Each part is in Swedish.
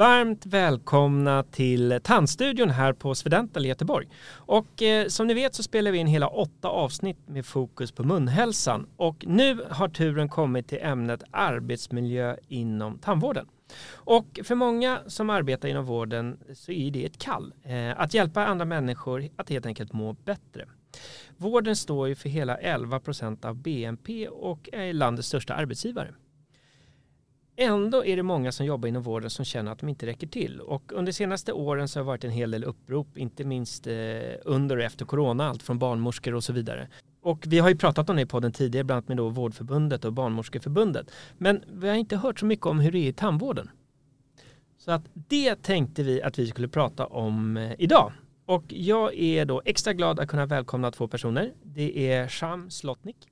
Varmt välkomna till Tandstudion här på Svedentala i Göteborg. Och eh, som ni vet så spelar vi in hela åtta avsnitt med fokus på munhälsan. Och nu har turen kommit till ämnet arbetsmiljö inom tandvården. Och för många som arbetar inom vården så är det ett kall. Eh, att hjälpa andra människor att helt enkelt må bättre. Vården står ju för hela 11 procent av BNP och är landets största arbetsgivare. Ändå är det många som jobbar inom vården som känner att de inte räcker till. Och under de senaste åren så har det varit en hel del upprop, inte minst eh, under och efter corona, allt från barnmorskor och så vidare. Och vi har ju pratat om det i podden tidigare, bland annat med då Vårdförbundet och Barnmorskeförbundet. Men vi har inte hört så mycket om hur det är i tandvården. Så att det tänkte vi att vi skulle prata om eh, idag. Och jag är då extra glad att kunna välkomna två personer. Det är Sham Slotnik.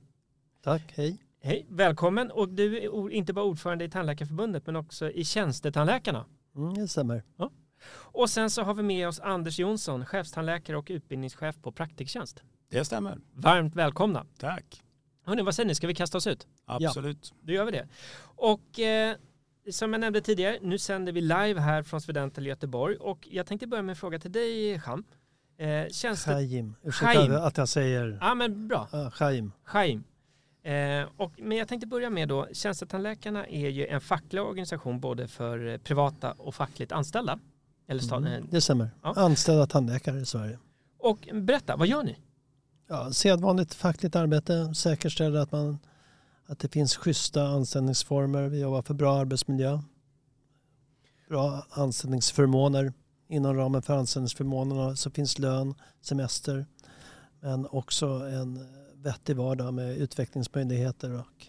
Tack, hej. Hej, välkommen. Och du är inte bara ordförande i Tandläkarförbundet men också i Tjänstetandläkarna. Mm, det stämmer. Ja. Och sen så har vi med oss Anders Jonsson, chefstandläkare och utbildningschef på Praktiktjänst. Det stämmer. Varmt välkomna. Tack. Hörrni, vad säger ni, ska vi kasta oss ut? Absolut. Ja, då gör vi det. Och eh, som jag nämnde tidigare, nu sänder vi live här från Svedent i Göteborg och jag tänkte börja med en fråga till dig, Cham. Eh, Chaim, ursäkta att jag säger... Ja, men bra. Uh, Chaim. Chaim. Eh, och, men jag tänkte börja med då, Tjänstetandläkarna är ju en facklig organisation både för eh, privata och fackligt anställda. Eller stad, mm, det stämmer. Ja. Anställda tandläkare i Sverige. Och berätta, vad gör ni? Ja, sedvanligt fackligt arbete, säkerställer att, man, att det finns schyssta anställningsformer. Vi jobbar för bra arbetsmiljö. Bra anställningsförmåner. Inom ramen för anställningsförmånerna så finns lön, semester men också en vettig vardag med utvecklingsmöjligheter och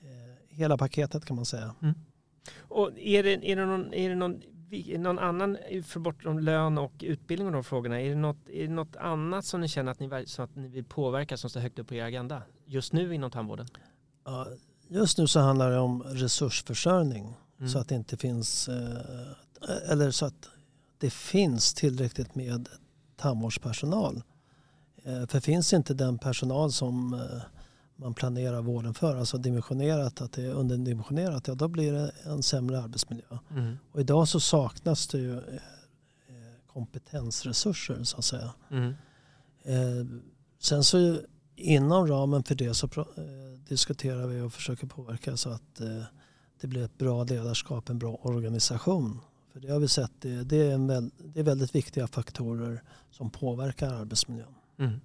eh, hela paketet kan man säga. Mm. Och är det, är det, någon, är det någon, någon annan, för bortom lön och utbildning och de frågorna, är det, något, är det något annat som ni känner att ni, så att ni vill påverka som står högt upp på er agenda just nu inom tandvården? Ja, just nu så handlar det om resursförsörjning mm. så att det inte finns, eh, eller så att det finns tillräckligt med tandvårdspersonal för finns inte den personal som eh, man planerar vården för, alltså dimensionerat, att det är underdimensionerat, ja då blir det en sämre arbetsmiljö. Mm. Och idag så saknas det ju eh, kompetensresurser så att säga. Mm. Sen så inom ramen för det så diskuterar vi och försöker påverka så att det blir ett bra ledarskap, en bra organisation. För det har vi sett, det, det, är, en, det är väldigt viktiga faktorer som påverkar arbetsmiljön. Mm.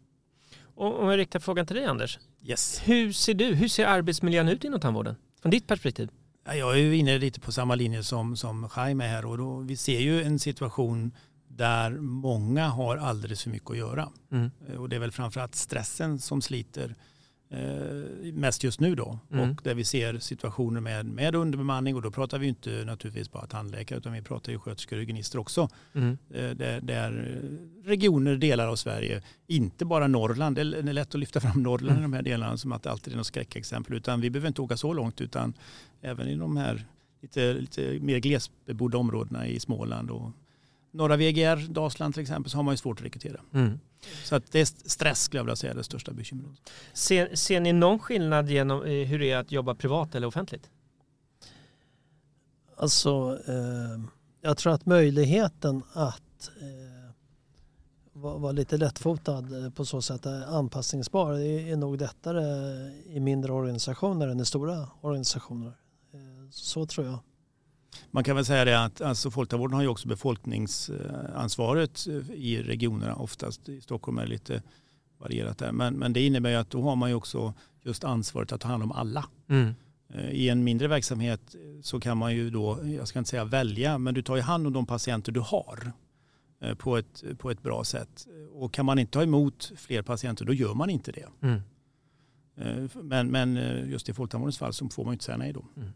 Och om jag riktar frågan till dig Anders. Yes. Hur ser du, hur ser arbetsmiljön ut inom tandvården? Från ditt perspektiv? Jag är ju inne lite på samma linje som, som Jaime här och då, vi ser ju en situation där många har alldeles för mycket att göra. Mm. Och det är väl framförallt stressen som sliter Eh, mest just nu då. Mm. Och där vi ser situationer med, med underbemanning och då pratar vi inte naturligtvis bara tandläkare utan vi pratar ju sköterskor och hygienister också. Mm. Eh, där, där, regioner, delar av Sverige, inte bara Norrland, det är lätt att lyfta fram Norrland mm. i de här delarna som att det alltid är något skräckexempel utan vi behöver inte åka så långt utan även i de här lite, lite mer glesbebodda områdena i Småland och norra VGR, Dalsland till exempel, så har man ju svårt att rekrytera. Mm. Så att det är stress skulle jag vilja säga det största bekymret. Ser, ser ni någon skillnad genom eh, hur det är att jobba privat eller offentligt? Alltså, eh, jag tror att möjligheten att eh, vara var lite lättfotad på så sätt är anpassningsbar. Det är nog lättare i mindre organisationer än i stora organisationer. Eh, så tror jag. Man kan väl säga det att alltså, folktandvården har ju också befolkningsansvaret eh, i regionerna. Oftast i Stockholm är det lite varierat där. Men, men det innebär ju att då har man ju också just ansvaret att ta hand om alla. Mm. Eh, I en mindre verksamhet så kan man ju då, jag ska inte säga välja, men du tar ju hand om de patienter du har eh, på ett, på ett bra sätt. Och kan man inte ta emot fler patienter då gör man inte det. Mm. Men, men just i folktandvårdens fall så får man inte säga nej då. Mm.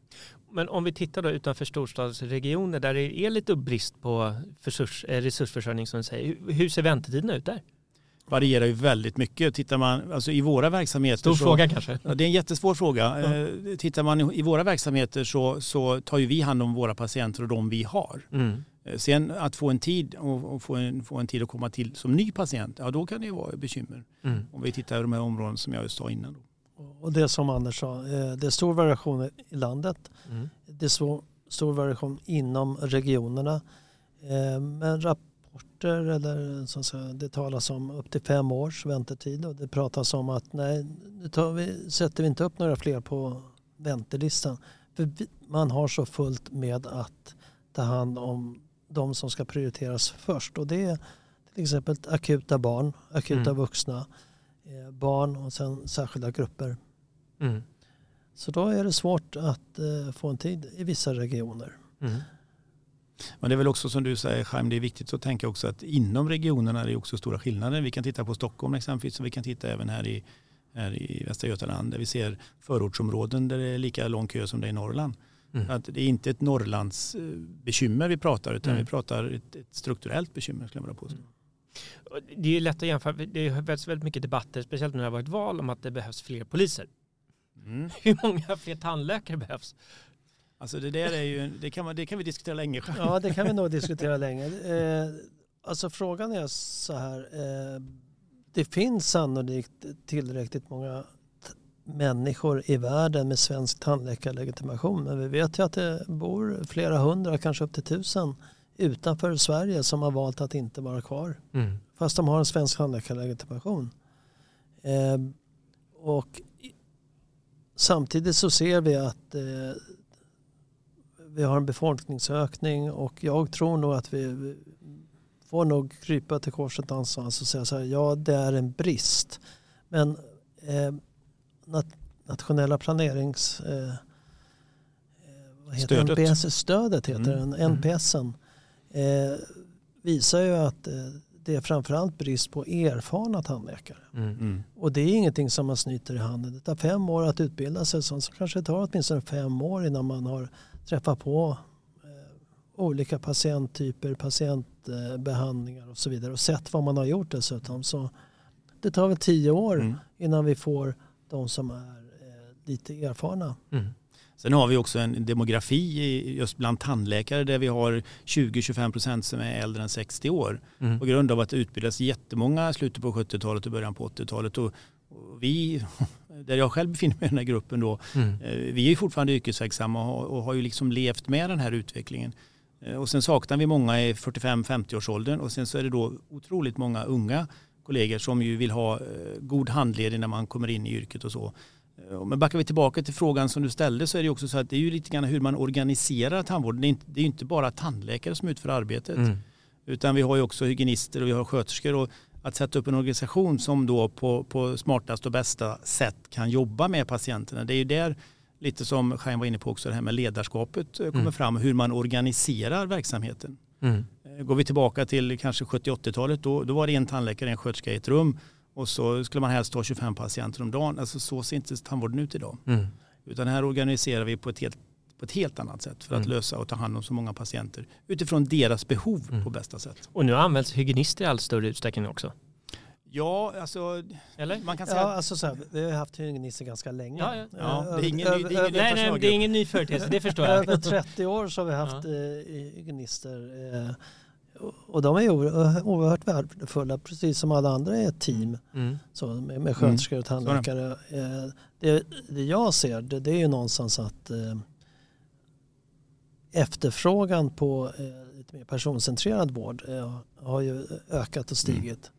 Men om vi tittar då utanför storstadsregioner där det är lite brist på resurs, resursförsörjning som du säger. Hur ser väntetiderna ut där? varierar ju väldigt mycket. Tittar man alltså i våra verksamheter... Stor så, fråga kanske? Ja, det är en jättesvår fråga. Ja. Tittar man i våra verksamheter så, så tar ju vi hand om våra patienter och de vi har. Mm. Eh, sen att få en tid och, och få, en, få en tid att komma till som ny patient, ja då kan det ju vara bekymmer. Mm. Om vi tittar på de här områdena som jag just sa innan. Då. Och det som Anders sa, eh, det är stor variation i landet. Mm. Det är stor, stor variation inom regionerna. Eh, men rapporter eller så säga, det talas om upp till fem års väntetid och det pratas om att nej, nu vi, sätter vi inte upp några fler på väntelistan. För man har så fullt med att ta hand om de som ska prioriteras först. Och det är till exempel akuta barn, akuta mm. vuxna, barn och sen särskilda grupper. Mm. Så då är det svårt att eh, få en tid i vissa regioner. Mm. Men det är väl också som du säger Chaim, det är viktigt att tänka också att inom regionerna är det också stora skillnader. Vi kan titta på Stockholm exempelvis och vi kan titta även här i, här i Västra Götaland där vi ser förortsområden där det är lika lång kö som det är i Norrland. Mm. Att det är inte ett Norrlands eh, bekymmer vi pratar utan mm. vi pratar ett, ett strukturellt bekymmer skulle jag vilja påstå. Mm. Det är lätt att jämföra, det har varit väldigt mycket debatter, speciellt när det har varit val, om att det behövs fler poliser. Mm. Hur många fler tandläkare behövs? Alltså det där är ju, det kan, man, det kan vi diskutera länge. Ja, det kan vi nog diskutera länge. Eh, alltså frågan är så här, eh, det finns sannolikt tillräckligt många människor i världen med svensk tandläkarlegitimation. Men vi vet ju att det bor flera hundra, kanske upp till tusen utanför Sverige som har valt att inte vara kvar. Mm. Fast de har en svensk tandläkarlegitimation. Eh, och samtidigt så ser vi att eh, vi har en befolkningsökning och jag tror nog att vi får nog krypa till korset någonstans och säga så här, ja det är en brist. Men eh, nationella planerings... Eh, eh, vad heter stödet. NPS, stödet heter mm. den, NPSen. Eh, visar ju att eh, det är framförallt brist på erfarna tandläkare. Mm. Mm. Och det är ingenting som man snyter i handen. Det tar fem år att utbilda sig. Så kanske det tar åtminstone fem år innan man har träffat på eh, olika patienttyper, patientbehandlingar och så vidare och sett vad man har gjort dessutom. Så det tar väl tio år mm. innan vi får de som är lite erfarna. Sen har vi också en demografi just bland tandläkare där vi har 20-25 procent som är äldre än 60 år. Mm. På grund av att det utbildas jättemånga i slutet på 70-talet och början på 80-talet. Och, vi, där jag själv befinner mig i den här gruppen då, mm. Eh, vi är fortfarande yrkesverksamma och har ju liksom levt med den här utvecklingen. Eh, och sen saknar vi många i 45-50-årsåldern och sen så är det då otroligt många unga kollegor som ju vill ha eh, god handledning när man kommer in i yrket och så. Eh, men backar vi tillbaka till frågan som du ställde så är det också så att det är ju lite grann hur man organiserar tandvården. Det är, inte, det är inte bara tandläkare som utför arbetet. Mm. Utan vi har ju också hygienister och vi har sköterskor. Och att sätta upp en organisation som då på, på smartast och bästa sätt kan jobba med patienterna. Det är ju där lite som Chaim var inne på också det här med ledarskapet eh, kommer mm. fram. Hur man organiserar verksamheten. Mm. Eh, går vi tillbaka till kanske 70-80-talet då, då var det en tandläkare, en sköterska i ett rum och så skulle man helst ha 25 patienter om dagen. Alltså så ser inte tandvården ut idag. Mm. Utan här organiserar vi på ett helt, på ett helt annat sätt för att mm. lösa och ta hand om så många patienter utifrån deras behov mm. på bästa sätt. Och nu används hygienister i allt större utsträckning också. Ja, alltså, Eller? man kan säga... Ja, alltså så här, vi har haft hygienister ganska länge. Ja, ja. ja det är ingen, ny, det är ingen nej, nej, det är ingen ny företeelse, det förstår jag. Över 30 år så har vi haft ja. Eh, hygienister. Eh, och de är oerhört värdefulla, precis som alla andra i ett team. Mm. Så, med, med sköterskor och tandläkare. Mm. Det, det jag ser det, det är ju någonstans att eh, efterfrågan på eh, lite mer personcentrerad vård eh, har ju ökat och stigit.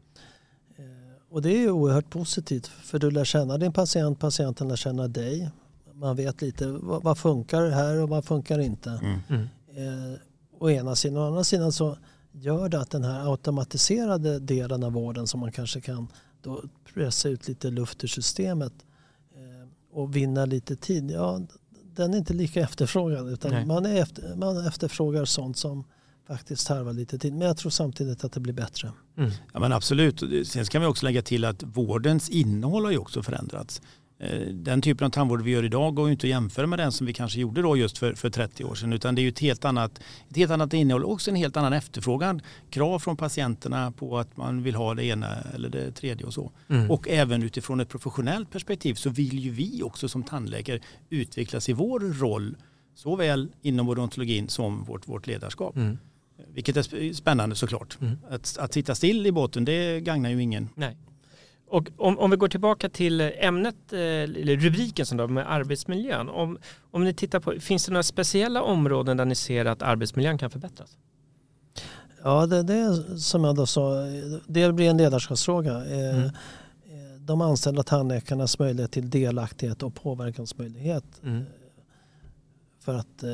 Mm. Eh, och det är ju oerhört positivt för du lär känna din patient, patienten lär känna dig. Man vet lite vad, vad funkar här och vad funkar inte. Mm. mm. Eh, å ena sidan. Å andra sidan så gör det att den här automatiserade delen av vården som man kanske kan då pressa ut lite luft ur systemet eh, och vinna lite tid. Ja, den är inte lika efterfrågad utan man, är efter, man efterfrågar sånt som faktiskt tarvar lite tid. Men jag tror samtidigt att det blir bättre. Mm. Ja men absolut. Sen ska vi också lägga till att vårdens innehåll har ju också förändrats. Eh, den typen av tandvård vi gör idag går ju inte att jämföra med den som vi kanske gjorde då just för, för 30 år sedan utan det är ju ett helt annat, ett helt annat innehåll och också en helt annan efterfrågan. Krav från patienterna på att man vill ha det ena eller det tredje och så. Mm. Och även utifrån ett professionellt perspektiv så vill ju vi också som tandläkare utvecklas i vår roll såväl inom odontologin som vårt, vårt ledarskap. Mm. Vilket är spännande såklart. Mm. Att, att sitta still i båten det gagnar ju ingen. Nej. Och om, om vi går tillbaka till ämnet, eh, eller rubriken som då, med arbetsmiljön. Om, om ni tittar på, finns det några speciella områden där ni ser att arbetsmiljön kan förbättras? Ja, det, det som jag då sa, det blir en ledarskapsfråga. Eh, mm. De anställda tandläkarnas möjlighet till delaktighet och påverkansmöjlighet. Mm. För att,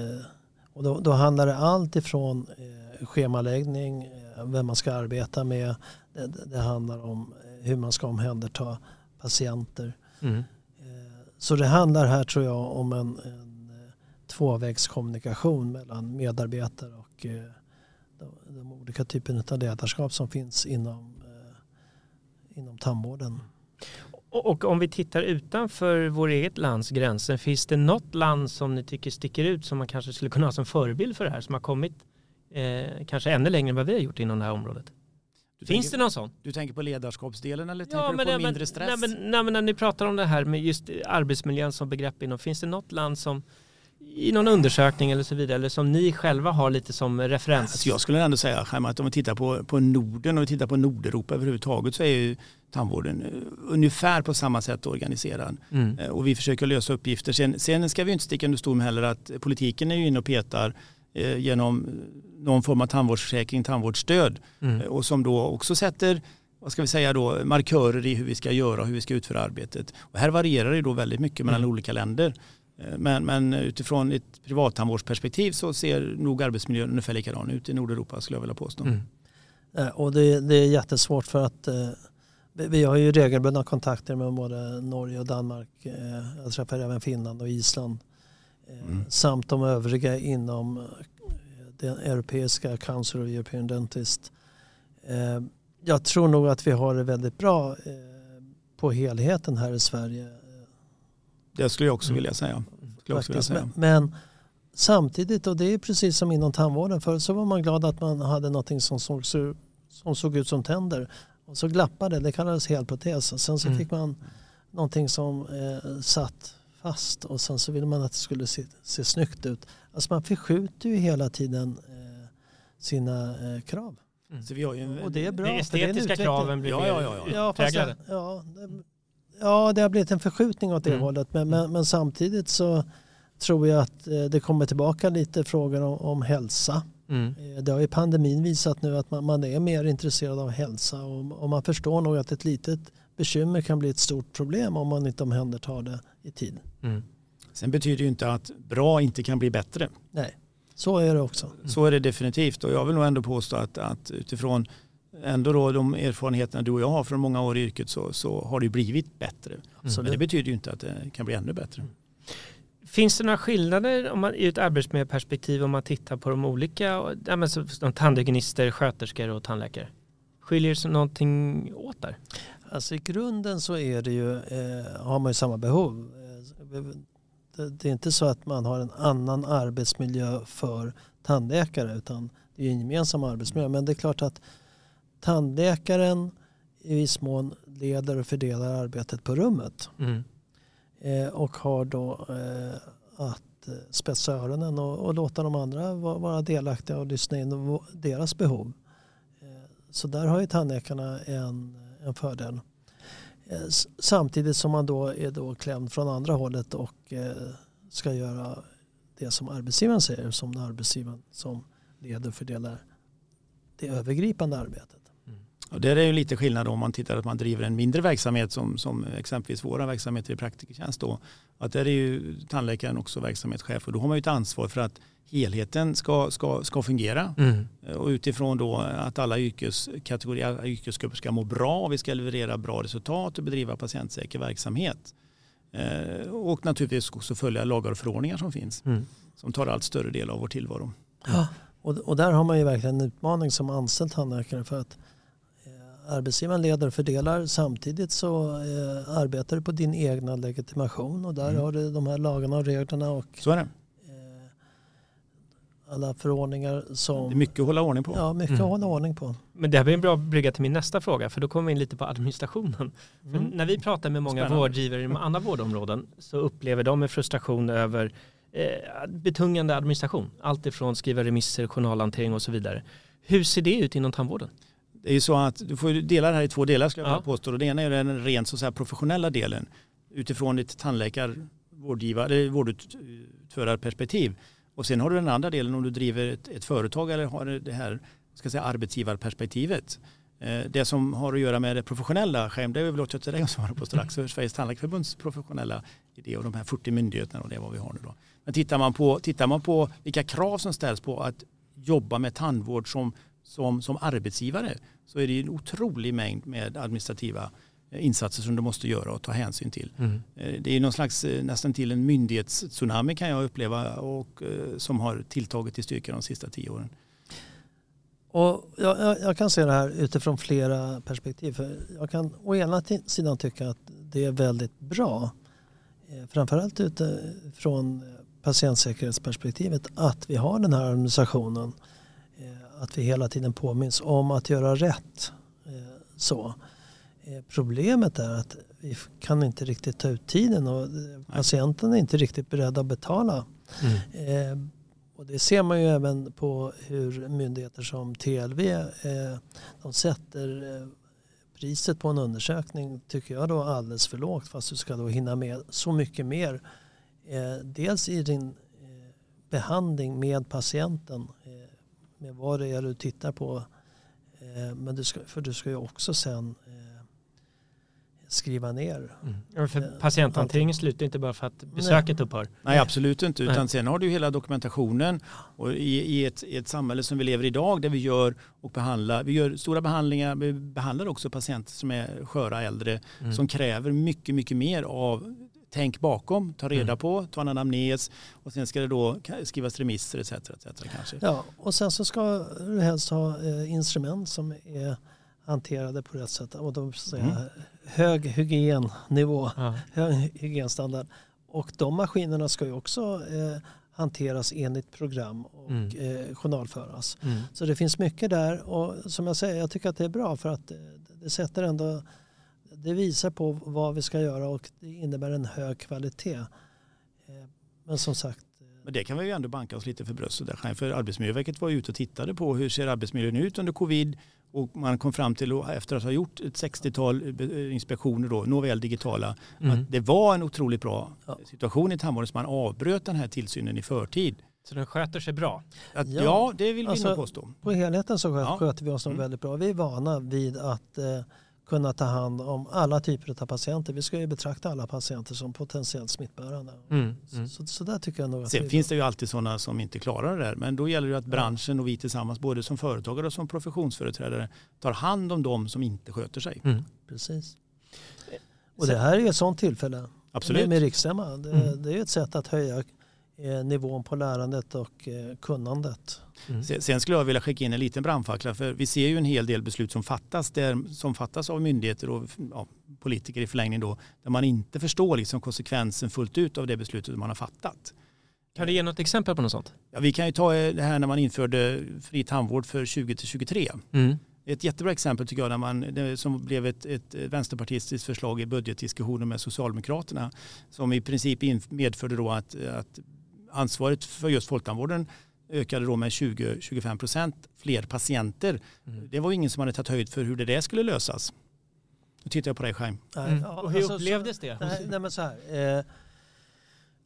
och då, då handlar det allt ifrån schemaläggning, vem man ska arbeta med. Det, det handlar om hur man ska omhänderta patienter. Mm. Eh, så det handlar här tror jag om en, en eh, tvåvägskommunikation mellan medarbetare och eh, de, de olika typerna av ledarskap som finns inom, inom tandvården. Och om vi tittar utanför vår eget lands gränser, finns det något land som ni tycker sticker ut som man kanske skulle kunna ha som förebild för det här, som har kommit eh, kanske ännu längre än vad vi har gjort inom det här området? Du Finns tänker, det någon sån? Du tänker på ledarskapsdelen eller ja, tänker du på mindre stress? Nej men, nej men, när ni pratar om det här med just arbetsmiljön som begrepp inom, finns det något land som i någon undersökning eller så vidare, eller som ni själva har lite som referens? Alltså jag skulle ändå säga att om vi tittar på, på Norden och vi tittar på Nordeuropa överhuvudtaget så är ju tandvården eh, ungefär på samma sätt organiserad. Mm. Eh, och vi försöker lösa uppgifter. Sen, sen ska vi inte sticka under stol med heller att politiken är ju inne och petar Eh, genom någon form av tandvårdsförsäkring, tandvårdsstöd mm. Eh, och som då också sätter vad ska vi säga då, markörer i hur vi ska göra och hur vi ska utföra arbetet. Och här varierar det då väldigt mycket mellan mm. olika länder. Eh, men, men utifrån ett privattandvårdsperspektiv så ser nog arbetsmiljön ungefär likadan ut i Nordeuropa skulle jag vilja påstå. Mm. Och det, det, är jättesvårt för att vi har ju regelbundna kontakter med både Norge och Danmark. Jag träffar även Finland och Island Mm. Samt de övriga inom eh, den europeiska Council of European Dentist. Eh, jag tror nog att vi har det väldigt bra eh, på helheten här i Sverige. Det skulle jag också mm. vilja säga. Skulle också vilja säga. Men, samtidigt, och det är precis som inom tandvården, förut så var man glad att man hade någonting som såg, som såg ut som tänder. Och så glappade det, det kallades helprotes. Sen så mm. fick man någonting som eh, satt fast och sen så ville man att det skulle se, se snyggt ut. Alltså man förskjuter ju hela tiden eh, sina eh, krav. Mm. Så vi har ju, och det är bra. De estetiska kraven blir ja, ja, ja, ja. utpräglade. Ja, det, ja, det har blivit en förskjutning åt det mm. hållet. Men, men, men, samtidigt så tror jag att eh, det kommer tillbaka lite frågor om, om hälsa. Mm. Det har ju pandemin visat nu att man, man är mer intresserad av hälsa och, och man förstår nog att ett litet bekymmer kan bli ett stort problem om man inte omhändertar det i tid. Mm. Sen betyder det ju inte att bra inte kan bli bättre. Nej, så är det också. Mm. Så är det definitivt och jag vill nog ändå påstå att, att utifrån ändå då de erfarenheterna du och jag har från många år i yrket så, så har det blivit bättre. Mm. Men det betyder ju inte att det kan bli ännu bättre. Finns det några skillnader om man, i ett arbetsmiljöperspektiv om man tittar på de olika, ja, men så, tandhygienister, sköterskor och tandläkare? Skiljer sig någonting åt där? Alltså i grunden så är det ju, eh, har man ju samma behov. Det är inte så att man har en annan arbetsmiljö för tandläkare utan det är en gemensam arbetsmiljö. Men det är klart att tandläkaren i viss mån leder och fördelar arbetet på rummet. Mm. Eh, och har då eh, att spetsa öronen och, och, låta de andra vara delaktiga och lyssna in deras behov. Eh, så där har ju tandläkarna en en fördel. Eh, samtidigt som man då är då klämd från andra hållet och eh, ska göra det som arbetsgivaren säger som arbetsgivaren som leder och fördelar det övergripande arbetet. Och det är ju lite skillnad om man tittar att man driver en mindre verksamhet som, som exempelvis våra verksamheter i praktikertjänst. Då. Att där är ju tandläkaren också verksamhetschef och då har man ju ett ansvar för att helheten ska, ska, ska fungera. Mm. Och utifrån då att alla yrkeskategorier, yrkesgrupper ska må bra och vi ska leverera bra resultat och bedriva patientsäker verksamhet. Eh, och naturligtvis också följa lagar och förordningar som finns. Mm. Som tar allt större del av vår tillvaro. Ja, och, och där har man ju verkligen en utmaning som anställd tandläkare för att arbetsgivaren leder och fördelar. Samtidigt så eh, arbetar du på din egna legitimation och där Mm. har du de här lagarna och reglerna och Så är det. eh, alla förordningar som... Det är mycket att hålla ordning på. Ja, mycket Mm. att hålla ordning på. Men det här blir en bra brygga till min nästa fråga för då kommer vi in lite på administrationen. För Mm. när vi pratar med många Spännande. vårdgivare i andra vårdområden så upplever de en frustration över eh, betungande administration. Allt ifrån skriva remisser, journalhantering och så vidare. Hur ser det ut inom tandvården? Det är ju så att du får dela det här i två delar skulle jag Ja. påstå. Och det ena är den rent så professionella delen utifrån ett tandläkar vårdgivare, vårdutförarperspektiv. Och sen har du den andra delen om du driver ett, ett företag eller har det här ska säga, arbetsgivarperspektivet. Eh, Det som har att göra med det professionella, Skäm, det överlåter jag till dig att svara på strax. För Sveriges tandläkarförbunds professionella idé och de här 40 myndigheterna och det är vad vi har nu då. Men tittar man på, tittar man på vilka krav som ställs på att jobba med tandvård som, som, som arbetsgivare så är det en otrolig mängd med administrativa eh, insatser som du måste göra och ta hänsyn till. Eh, Det är någon slags eh, nästan till en myndighetstsunami kan jag uppleva och som har tilltagit i styrka de sista tio åren. Och jag, jag, jag kan se det här utifrån flera perspektiv. För jag kan å ena sidan tycka att det är väldigt bra, framförallt utifrån patientsäkerhetsperspektivet, att vi har den här administrationen. Att vi hela tiden påminns om att göra rätt. Eh, Så. Eh, Problemet är att vi kan inte riktigt ta ut tiden och eh, patienten är inte riktigt beredd att betala Eh, och det ser man ju även på hur myndigheter som TLV de sätter priset på en undersökning tycker jag då alldeles för lågt fast du ska då hinna med så mycket mer. Dels i din eh, behandling med patienten med vad det är du tittar på. Eh, men du ska, för du ska ju också sen eh, skriva ner. Ja, för Eh, patienthanteringen slutar inte bara för att besöket upphör. Nej, absolut inte. Utan Nej. sen har du hela dokumentationen. Och i, i, ett, I ett samhälle som vi lever i idag där vi gör och behandlar, vi gör stora behandlingar, vi behandlar också patienter som är sköra äldre Mm. som kräver mycket, mycket mer av tänk bakom, ta reda Mm. på, ta en anamnes och sen ska det då skrivas remisser etc. etc. kanske. Ja, och sen så ska du helst ha eh, instrument som är hanterade på rätt sätt och då säger Mm. hög hygiennivå, Ja. hög hygienstandard. Och de maskinerna ska ju också eh, hanteras enligt program och Mm. eh, journalföras. Mm. Så det finns mycket där och som jag säger, jag tycker att det är bra för att eh, det sätter ändå, det visar på vad vi ska göra och det innebär en hög kvalitet. Eh, Men som sagt, eh, Men det kan vi ju ändå banka oss lite för bröstet där. För Arbetsmiljöverket var ute och tittade på hur ser arbetsmiljön ut under covid och man kom fram till efter att ha gjort ett 60-tal inspektioner då, nåväl digitala, Mm. att det var en otroligt bra Ja. situation i tandvården så man avbröt den här tillsynen i förtid. Så den sköter sig bra. Att, Ja. ja. det vill vi Alltså, nog påstå. På helheten så Ja. sköter vi oss nog Mm. väldigt bra. Vi är vana vid att eh, kunna ta hand om alla typer av patienter. Vi ska ju betrakta alla patienter som potentiellt smittbärande. Mm. Mm. Så, så där tycker jag nog att Sen finns det ju alltid sådana som inte klarar det där. Men då gäller det att branschen och vi tillsammans, både som företagare och som professionsföreträdare, tar hand om de som inte sköter sig. Mm. Precis. Och det här är ju ett sådant tillfälle Absolut. med, med riksstämma. Det, Mm. det är ju ett sätt att höja nivån på lärandet och eh, kunnandet. Mm. Sen- skulle jag vilja skicka in en liten brandfackla för vi ser ju en hel del beslut som fattas, där, som fattas av myndigheter och ja, politiker i förlängning då, där man inte förstår liksom konsekvensen fullt ut av det beslutet man har fattat. Kan du ge något exempel på något sånt? Ja, vi kan ju ta eh, det här när man införde fri tandvård för 20 till 23. Mm. Ett jättebra exempel tycker jag när man, det som blev ett, ett vänsterpartistiskt förslag i budgetdiskussioner med Socialdemokraterna som i princip in- medförde då att, att ansvaret för just folktandvården ökade då med 20-25 procent fler patienter. Mm. Det var ingen som hade tagit höjd för hur det där skulle lösas. Nu tittar jag på dig Chaim. Mm. Och hur alltså, upplevdes det? Nej, nej men så här. Eh,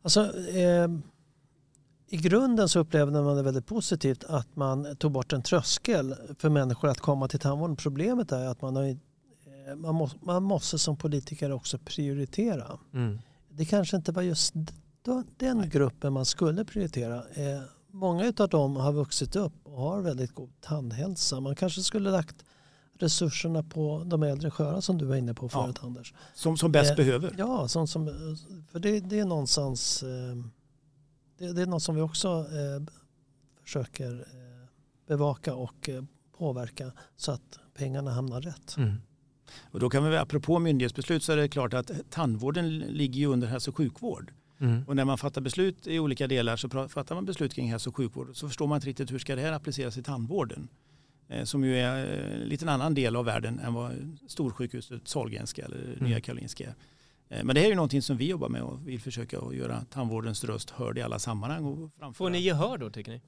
alltså, eh, I grunden så upplevde man det väldigt positivt att man tog bort en tröskel för människor att komma till tandvården. Problemet är att man, har, ju- eh, man, måste, man måste som politiker också prioritera. Mm. Det kanske inte var just d- den Nej. gruppen man skulle prioritera. Eh, många av dem har vuxit upp och har väldigt god tandhälsa. Man kanske skulle lagt resurserna på de äldre sköra som du var inne på Ja. förut Anders. Som, som bäst Eh, behöver. Ja, sånt som, för det, det är någonstans eh, det, det är något som vi också eh, försöker eh, bevaka och eh, påverka så att pengarna hamnar rätt. Mm. Och då kan vi, apropå myndighetsbeslut så är det klart att tandvården ligger ju under hälso och sjukvård. Mm. Och när man fattar beslut i olika delar så fattar man beslut kring hälso och sjukvård så förstår man inte riktigt hur ska det här appliceras i tandvården. Eh, som ju är eh, en liten annan del av världen än vad storsjukhuset Sahlgrenska eller Mm. Nya Karolinska är. Eh, Men det här är ju någonting som vi jobbar med och vill försöka att göra tandvårdens röst hörd i alla sammanhang. Och framföra. Får ni gehör då tycker ni?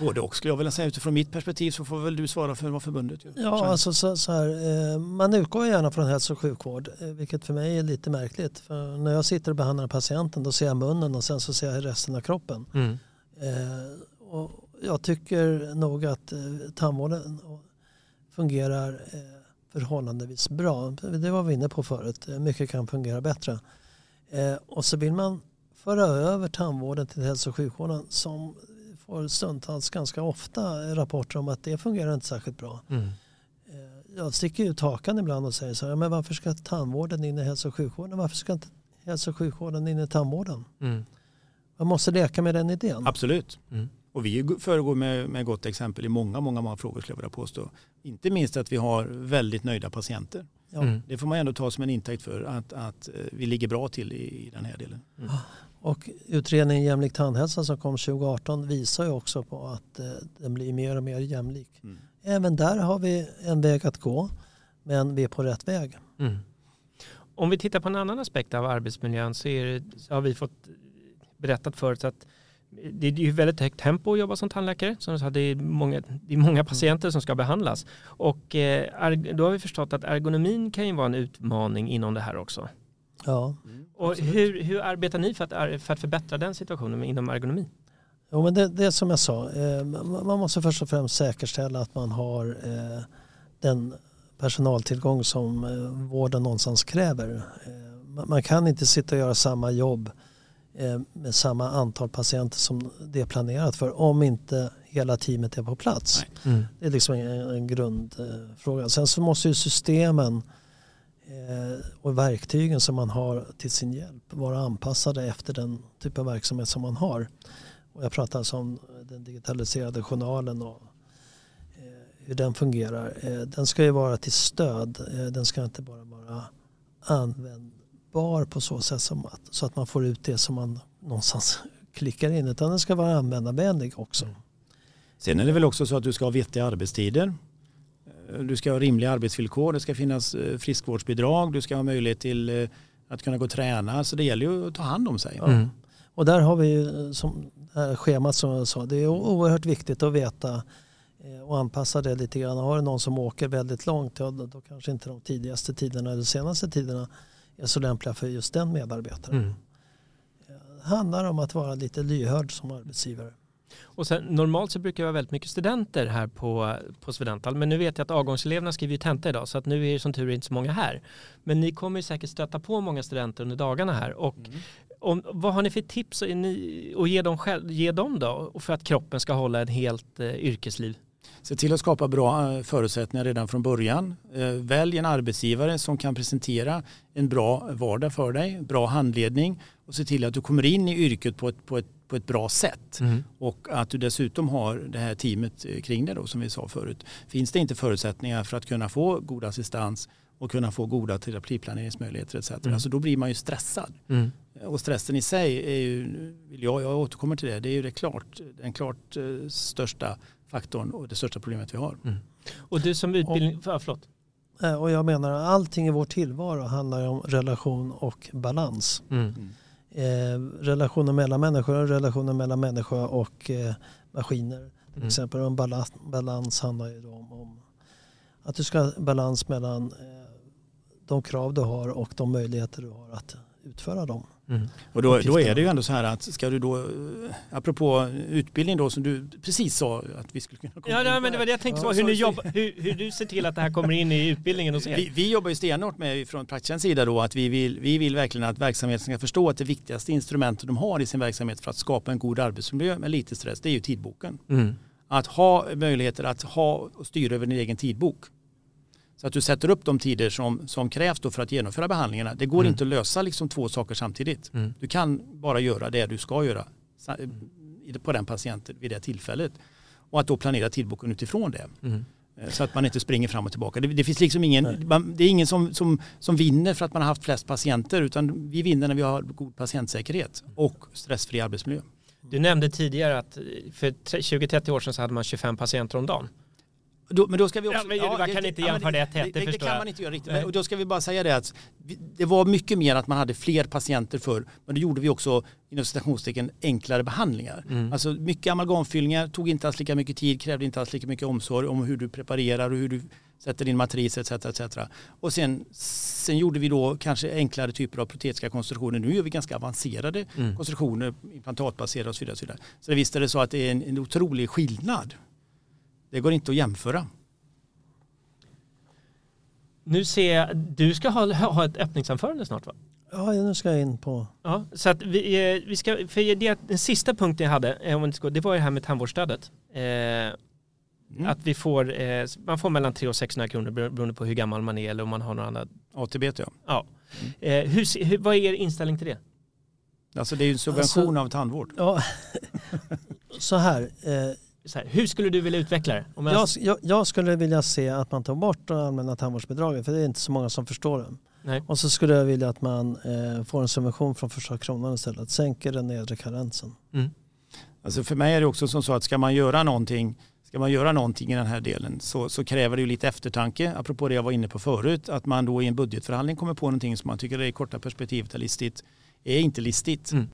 Både och skulle jag vilja säga. Utifrån mitt perspektiv så får väl du svara för vad förbundet gör. Ja, alltså så, så här, eh, man utgår gärna från hälso och sjukvård, eh, vilket för mig är lite märkligt. För när jag sitter och behandlar patienten då ser jag munnen och sen så ser jag resten av kroppen. Mm. Och jag tycker nog att tandvården fungerar förhållandevis bra. Det var vi inne på förut. Mycket kan fungera bättre. Eh, och så vill man föra över tandvården till hälso och sjukvården som får stundtals ganska ofta rapporter om att det fungerar inte särskilt bra. Mm. Eh, Jag sticker ut hakan ibland och säger så här, men varför ska tandvården in i hälso och sjukvården? Varför ska inte hälso och sjukvården in i tandvården? Mm. Man måste leka med den idén. Absolut. Mm. Och vi föregår med, med gott exempel i många, många, många frågor skulle jag vilja påstå. Inte minst att vi har väldigt nöjda patienter. Ja. Mm. Det får man ändå ta som en intäkt för att, att eh, vi ligger bra till i, i den här delen. Och utredningen Jämlik tandhälsa som kom 2018 visar ju också på att eh, den blir mer och mer jämlik. Mm. Även där har vi en väg att gå, men vi är på rätt väg. Mm. Om vi tittar på en annan aspekt av arbetsmiljön så, är det, så har vi fått berättat förut att det är ju väldigt högt tempo att jobba som tandläkare. Som du sa, det, är många, det är många patienter som ska behandlas. Och eh, då har vi förstått att ergonomin kan ju vara en utmaning inom det här också. Ja. Och hur, hur arbetar ni för att, för att förbättra den situationen inom ergonomi? Jo, men det, det är som jag sa, eh, man måste först och främst säkerställa att man har eh, den personaltillgång som eh, vården någonstans kräver. Eh, man, man kan inte sitta och göra samma jobb eh, med samma antal patienter som det är planerat för om inte hela teamet är på plats. Nej. Det är liksom en, en grundfråga. Sen så måste ju systemen eh, och verktygen som man har till sin hjälp vara anpassade efter den typ av verksamhet som man har. Och jag pratar alltså om den digitaliserade journalen och eh, hur den fungerar. Eh, den ska ju vara till stöd. Eh, den ska inte bara vara användbar på så sätt som att, så att man får ut det som man någonstans klickar in. Utan den ska vara användarvänlig också. Sen är det väl också så att du ska ha vettiga arbetstider. Eh, Du ska ha rimliga arbetsvillkor, det ska finnas eh, friskvårdsbidrag, du ska ha möjlighet till eh, att kunna gå och träna. Så det gäller ju att ta hand om sig. Mm. Och där har vi ju som schemat som jag sa. Det är oerhört viktigt att veta och anpassa det lite grann. Har du någon som åker väldigt långt ja, då kanske inte de tidigaste tiderna eller senaste tiderna är så lämpliga för just den medarbetaren. Mm. Det handlar om att vara lite lyhörd som arbetsgivare. Och sen, normalt så brukar det vara väldigt mycket studenter här på, på Swedental. Men nu vet jag att avgångseleverna skriver ju tenta idag så att nu är det som tur är inte så många här. Men ni kommer ju säkert stöta på många studenter under dagarna här. Och om, vad har ni för tips att ge dem, själv, ge dem då för att kroppen ska hålla ett helt eh, yrkesliv? Se till att skapa bra eh, förutsättningar redan från början. Eh, Välj en arbetsgivare som kan presentera en bra vardag för dig, bra handledning och se till att du kommer in i yrket på ett, på ett, på ett bra sätt. Och att du dessutom har det här teamet eh, kring dig då som vi sa förut. Finns det inte förutsättningar för att kunna få god assistans och kunna få goda terapiplaneringsmöjligheter etc. Mm. Alltså då blir man ju stressad. Mm. Och stressen i sig är ju, vill jag, jag återkommer till det, det är ju det klart, den klart största faktorn och det största problemet vi har. Och du som utbildning... Ja, förlåt. Eh, Och jag menar att allting i vår tillvaro handlar om relation och balans. Mm. Eh, relationer mellan människor, relationer mellan människa och eh, maskiner. Till Mm. exempel en balans, balans handlar ju då om, om att du ska ha balans mellan eh, de krav du har och de möjligheter du har att utföra dem. Mm. Och då, då är det ju ändå så här att ska du då, eh, apropå utbildning då som du precis sa att vi skulle kunna komma Ja, på men det var det jag tänkte, Ja, hur, ni jobbar, hur, hur du ser till att det här kommer in i utbildningen hos er. Vi, vi jobbar ju stenhårt med från Praktikens sida då att vi vill, vi vill verkligen att verksamheten ska förstå att det viktigaste instrumentet de har i sin verksamhet för att skapa en god arbetsmiljö med lite stress det är ju tidboken. Mm. Att ha möjligheter att ha och styra över din egen tidbok. Så att du sätter upp de tider som, som krävs för att genomföra behandlingarna. Det går Mm. inte att lösa liksom två saker samtidigt. Mm. Du kan bara göra det du ska göra på den patienten vid det tillfället. Och att då planera tidboken utifrån det. Mm. Så att man inte springer fram och tillbaka. Det, det finns liksom ingen, man, det är ingen som, som, som vinner för att man har haft flest patienter utan vi vinner när vi har god patientsäkerhet och stressfri arbetsmiljö. Du nämnde tidigare att för 20-30 år sedan så hade man 25 patienter om dagen. Då, men då ska vi också... Ja, men, ja, man kan det, inte jämföra det det, det, det, förstår kan jag. man inte göra riktigt. Men, och då ska vi bara säga det att det var mycket mer att man hade fler patienter för men då gjorde vi också inom citationstecken enklare behandlingar. Mm. Alltså mycket amalgamfyllningar tog inte alls lika mycket tid, krävde inte alls lika mycket omsorg om hur du preparerar och hur du sätter din matris etc. etc. Och sen, sen gjorde vi då kanske enklare typer av protetiska konstruktioner. Nu gör vi ganska avancerade mm. konstruktioner, implantatbaserade och så vidare. Så, vidare. så visst är det så att det är en, en otrolig skillnad. Det går inte att jämföra. Nu ser jag, du ska ha, ha ett öppningsanförande snart va? Ja, nu ska jag in på... Ja, så att vi, eh, vi ska, för det, den sista punkten jag hade, eh, det var det här med tandvårdsstödet. Eh, mm. Att vi får, eh, man får mellan 300 och 600 kronor beroende på hur gammal man är eller om man har något annat. ATB ja. ja. Mm. Eh, hur, hur, vad är er inställning till det? Alltså det är ju en subvention alltså, av tandvård. Ja, så här. Så här, hur skulle du vilja utveckla det? Om jag... Jag, jag, skulle vilja se att man tar bort det allmänna tandvårdsbidraget för det är inte så många som förstår det. Nej. Och så skulle jag vilja att man eh, får en subvention från första kronan istället. Sänker den nedre karensen. Mm. Alltså för mig är det också som så att ska man göra någonting Ska man göra någonting i den här delen så, så, kräver det ju lite eftertanke. Apropå det jag var inne på förut. Att man då i en budgetförhandling kommer på någonting som man tycker är i korta perspektivet är listigt. Är inte listigt. Mm.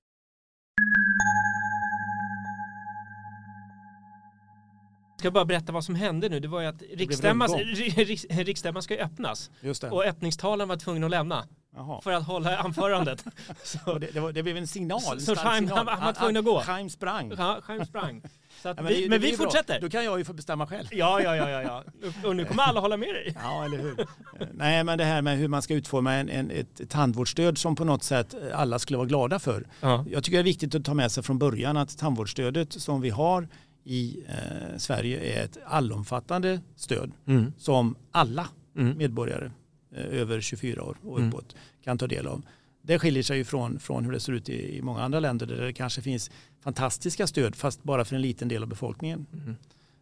Ska bara berätta vad som hände nu. Det var ju att riksstämman, riksstämman ska ju öppnas. Och öppningstalen var tvungen att lämna. Jaha. För att hålla anförandet. så, det, det, var, det, blev en signal. Så, Chaim, han, han var tvungen att gå. Chaim sprang. Ja, Chaim sprang. Så ja, men, vi, men vi fortsätter. Då kan jag ju få bestämma själv. Ja, ja, ja, ja, ja. Och nu kommer alla hålla med dig. Ja, eller hur. Nej, men det här med hur man ska utforma en, en, ett tandvårdsstöd som på något sätt alla skulle vara glada för. Ja. Jag tycker det är viktigt att ta med sig från början att tandvårdsstödet som vi har i eh, Sverige är ett allomfattande stöd mm. som alla mm. medborgare eh, över 24 år och mm. uppåt kan ta del av. Det skiljer sig ju från, från hur det ser ut i, i många andra länder där det kanske finns fantastiska stöd fast bara för en liten del av befolkningen. Mm.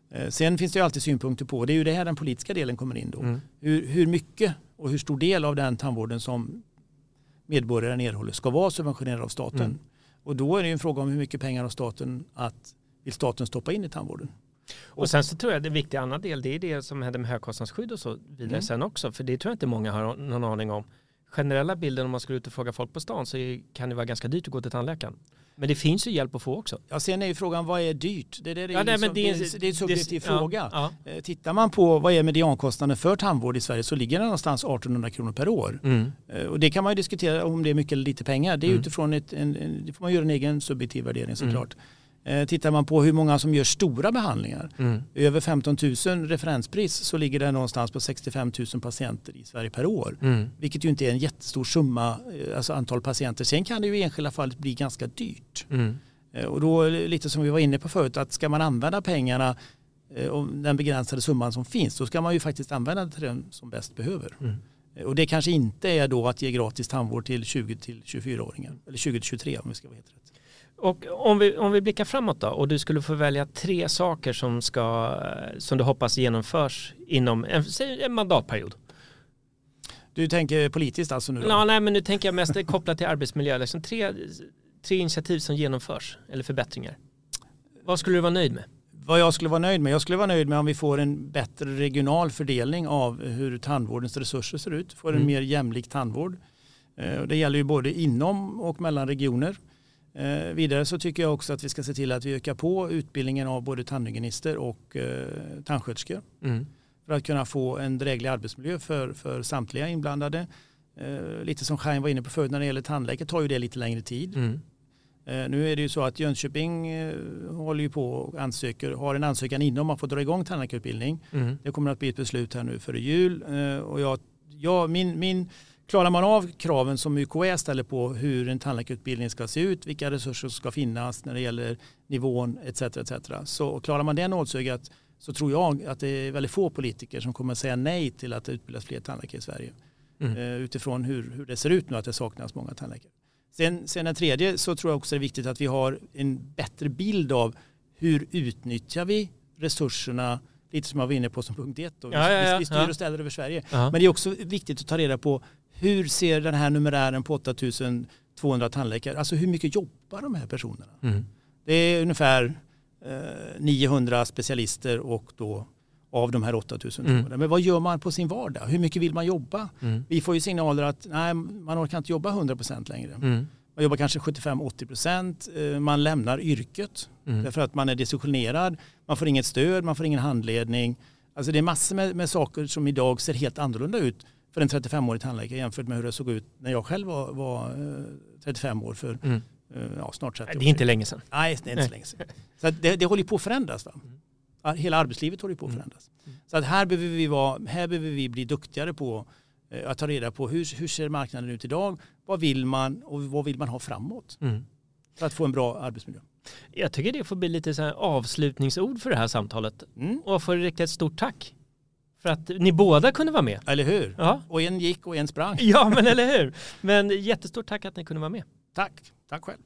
Eh, sen finns det ju alltid synpunkter på, det är ju det här den politiska delen kommer in då. Mm. Hur, hur mycket och hur stor del av den tandvården som medborgaren erhåller ska vara subventionerad av staten. Mm. Och då är det ju en fråga om hur mycket pengar har staten att vill staten stoppa in i tandvården. Och sen så tror jag det viktiga andra del det är det som händer med högkostnadsskydd och så vidare mm. sen också. För det tror jag inte många har någon aning om. Generella bilden om man skulle ut och fråga folk på stan så kan det vara ganska dyrt att gå till tandläkaren. Men det finns ju hjälp att få också. Ja, sen är ju frågan vad är dyrt? Det, är, det, ja, liksom, nej, det, är, det är en subjektiv det, fråga. Ja, ja. Eh, tittar man på vad är mediankostnaden för tandvård i Sverige så ligger den någonstans 1800 kronor per år. Mm. Eh, och det kan man ju diskutera om det är mycket eller lite pengar. Det är mm. utifrån ett, en, en, det får man göra en egen subjektiv värdering såklart. Mm. Eh, tittar man på hur många som gör stora behandlingar, mm. över 15 000 referenspris så ligger det någonstans på 65 000 patienter i Sverige per år. Mm. Vilket ju inte är en jättestor summa, eh, alltså antal patienter. Sen kan det ju i enskilda fall bli ganska dyrt. Mm. Eh, och då lite som vi var inne på förut, att ska man använda pengarna och den begränsade summan som finns, då ska man ju faktiskt använda det till den som bäst behöver. Mm. Och det kanske inte är då att ge gratis tandvård till 20-24-åringar, eller 20-23 om vi ska vara helt rätt. Och om vi, om vi blickar framåt då och du skulle få välja tre saker som, ska, som du hoppas genomförs inom en, en mandatperiod. Du tänker politiskt alltså nu? Då? Ja, nej, men nu tänker jag mest kopplat till arbetsmiljö. Liksom tre, tre initiativ som genomförs eller förbättringar. Vad skulle du vara nöjd med? Vad jag skulle vara nöjd med? Jag skulle vara nöjd med om vi får en bättre regional fördelning av hur tandvårdens resurser ser ut. Får en mm. mer jämlik tandvård. Eh, det gäller ju både inom och mellan regioner. Eh, vidare så tycker jag också att vi ska se till att vi ökar på utbildningen av både tandhygienister och eh, tandsköterskor. Mm. För att kunna få en dräglig arbetsmiljö för, för samtliga inblandade. Eh, lite som Chaim var inne på förut när det gäller tandläkare tar ju det lite längre tid. Mm. Eh, nu är det ju så att Jönköping eh, håller ju på och ansöker, har en ansökan inom att få dra igång tandläkarutbildning. Mm. Det kommer att bli ett beslut här nu före jul. Eh, och jag, jag, min, min Klarar man av kraven som UKÄ ställer på hur en tandläkarutbildning ska se ut, vilka resurser som ska finnas när det gäller nivån etc. etc. Så klarar man det nålsögat så tror jag att det är väldigt få politiker som kommer att säga nej till att det utbildas fler tandläkare i Sverige. Mm. Eh, utifrån hur, hur det ser ut nu att det saknas många tandläkare. Sen, sen den tredje så tror jag också det är viktigt att vi har en bättre bild av hur utnyttjar vi resurserna lite som jag var inne på som punkt ett. Då. Ja, ja, ja, vi, styr och ställer över Sverige. Men det är också viktigt att ta reda på hur ser den här numerären på 8200 tandläkare, alltså hur mycket jobbar de här personerna? Mm. Det är ungefär eh, 900 specialister och då av de här 8200. Mm. Men vad gör man på sin vardag? Hur mycket vill man jobba? Mm. Vi får ju signaler att nej, man orkar inte jobba 100% längre. Mm. Man jobbar kanske 75-80%. Eh, Man lämnar yrket Mm. därför att man är desillusionerad. Man får inget stöd, man får ingen handledning. Alltså det är massor med, med saker som idag ser helt annorlunda ut för en 35-årig tandläkare jämfört med hur det såg ut när jag själv var, var eh, 35 år för Mm. eh, ja, snart 30 år Det är inte länge sedan. Nej, det är inte så länge sedan. Så det, det håller på att förändras. Va? Ja, Hela arbetslivet håller på att Mm. förändras. Så att här, behöver vi vara, här behöver vi bli duktigare på eh, att ta reda på hur, hur ser marknaden ut idag? Vad vill man och vad vill man ha framåt Mm. för att få en bra arbetsmiljö? Jag tycker det får bli lite så avslutningsord för det här samtalet. Mm. Och får rikta ett stort tack. För att ni båda kunde vara med. Eller hur? Ja, Och en gick och en sprang. ja men eller hur. Men jättestort tack att ni kunde vara med. Tack. Tack själv.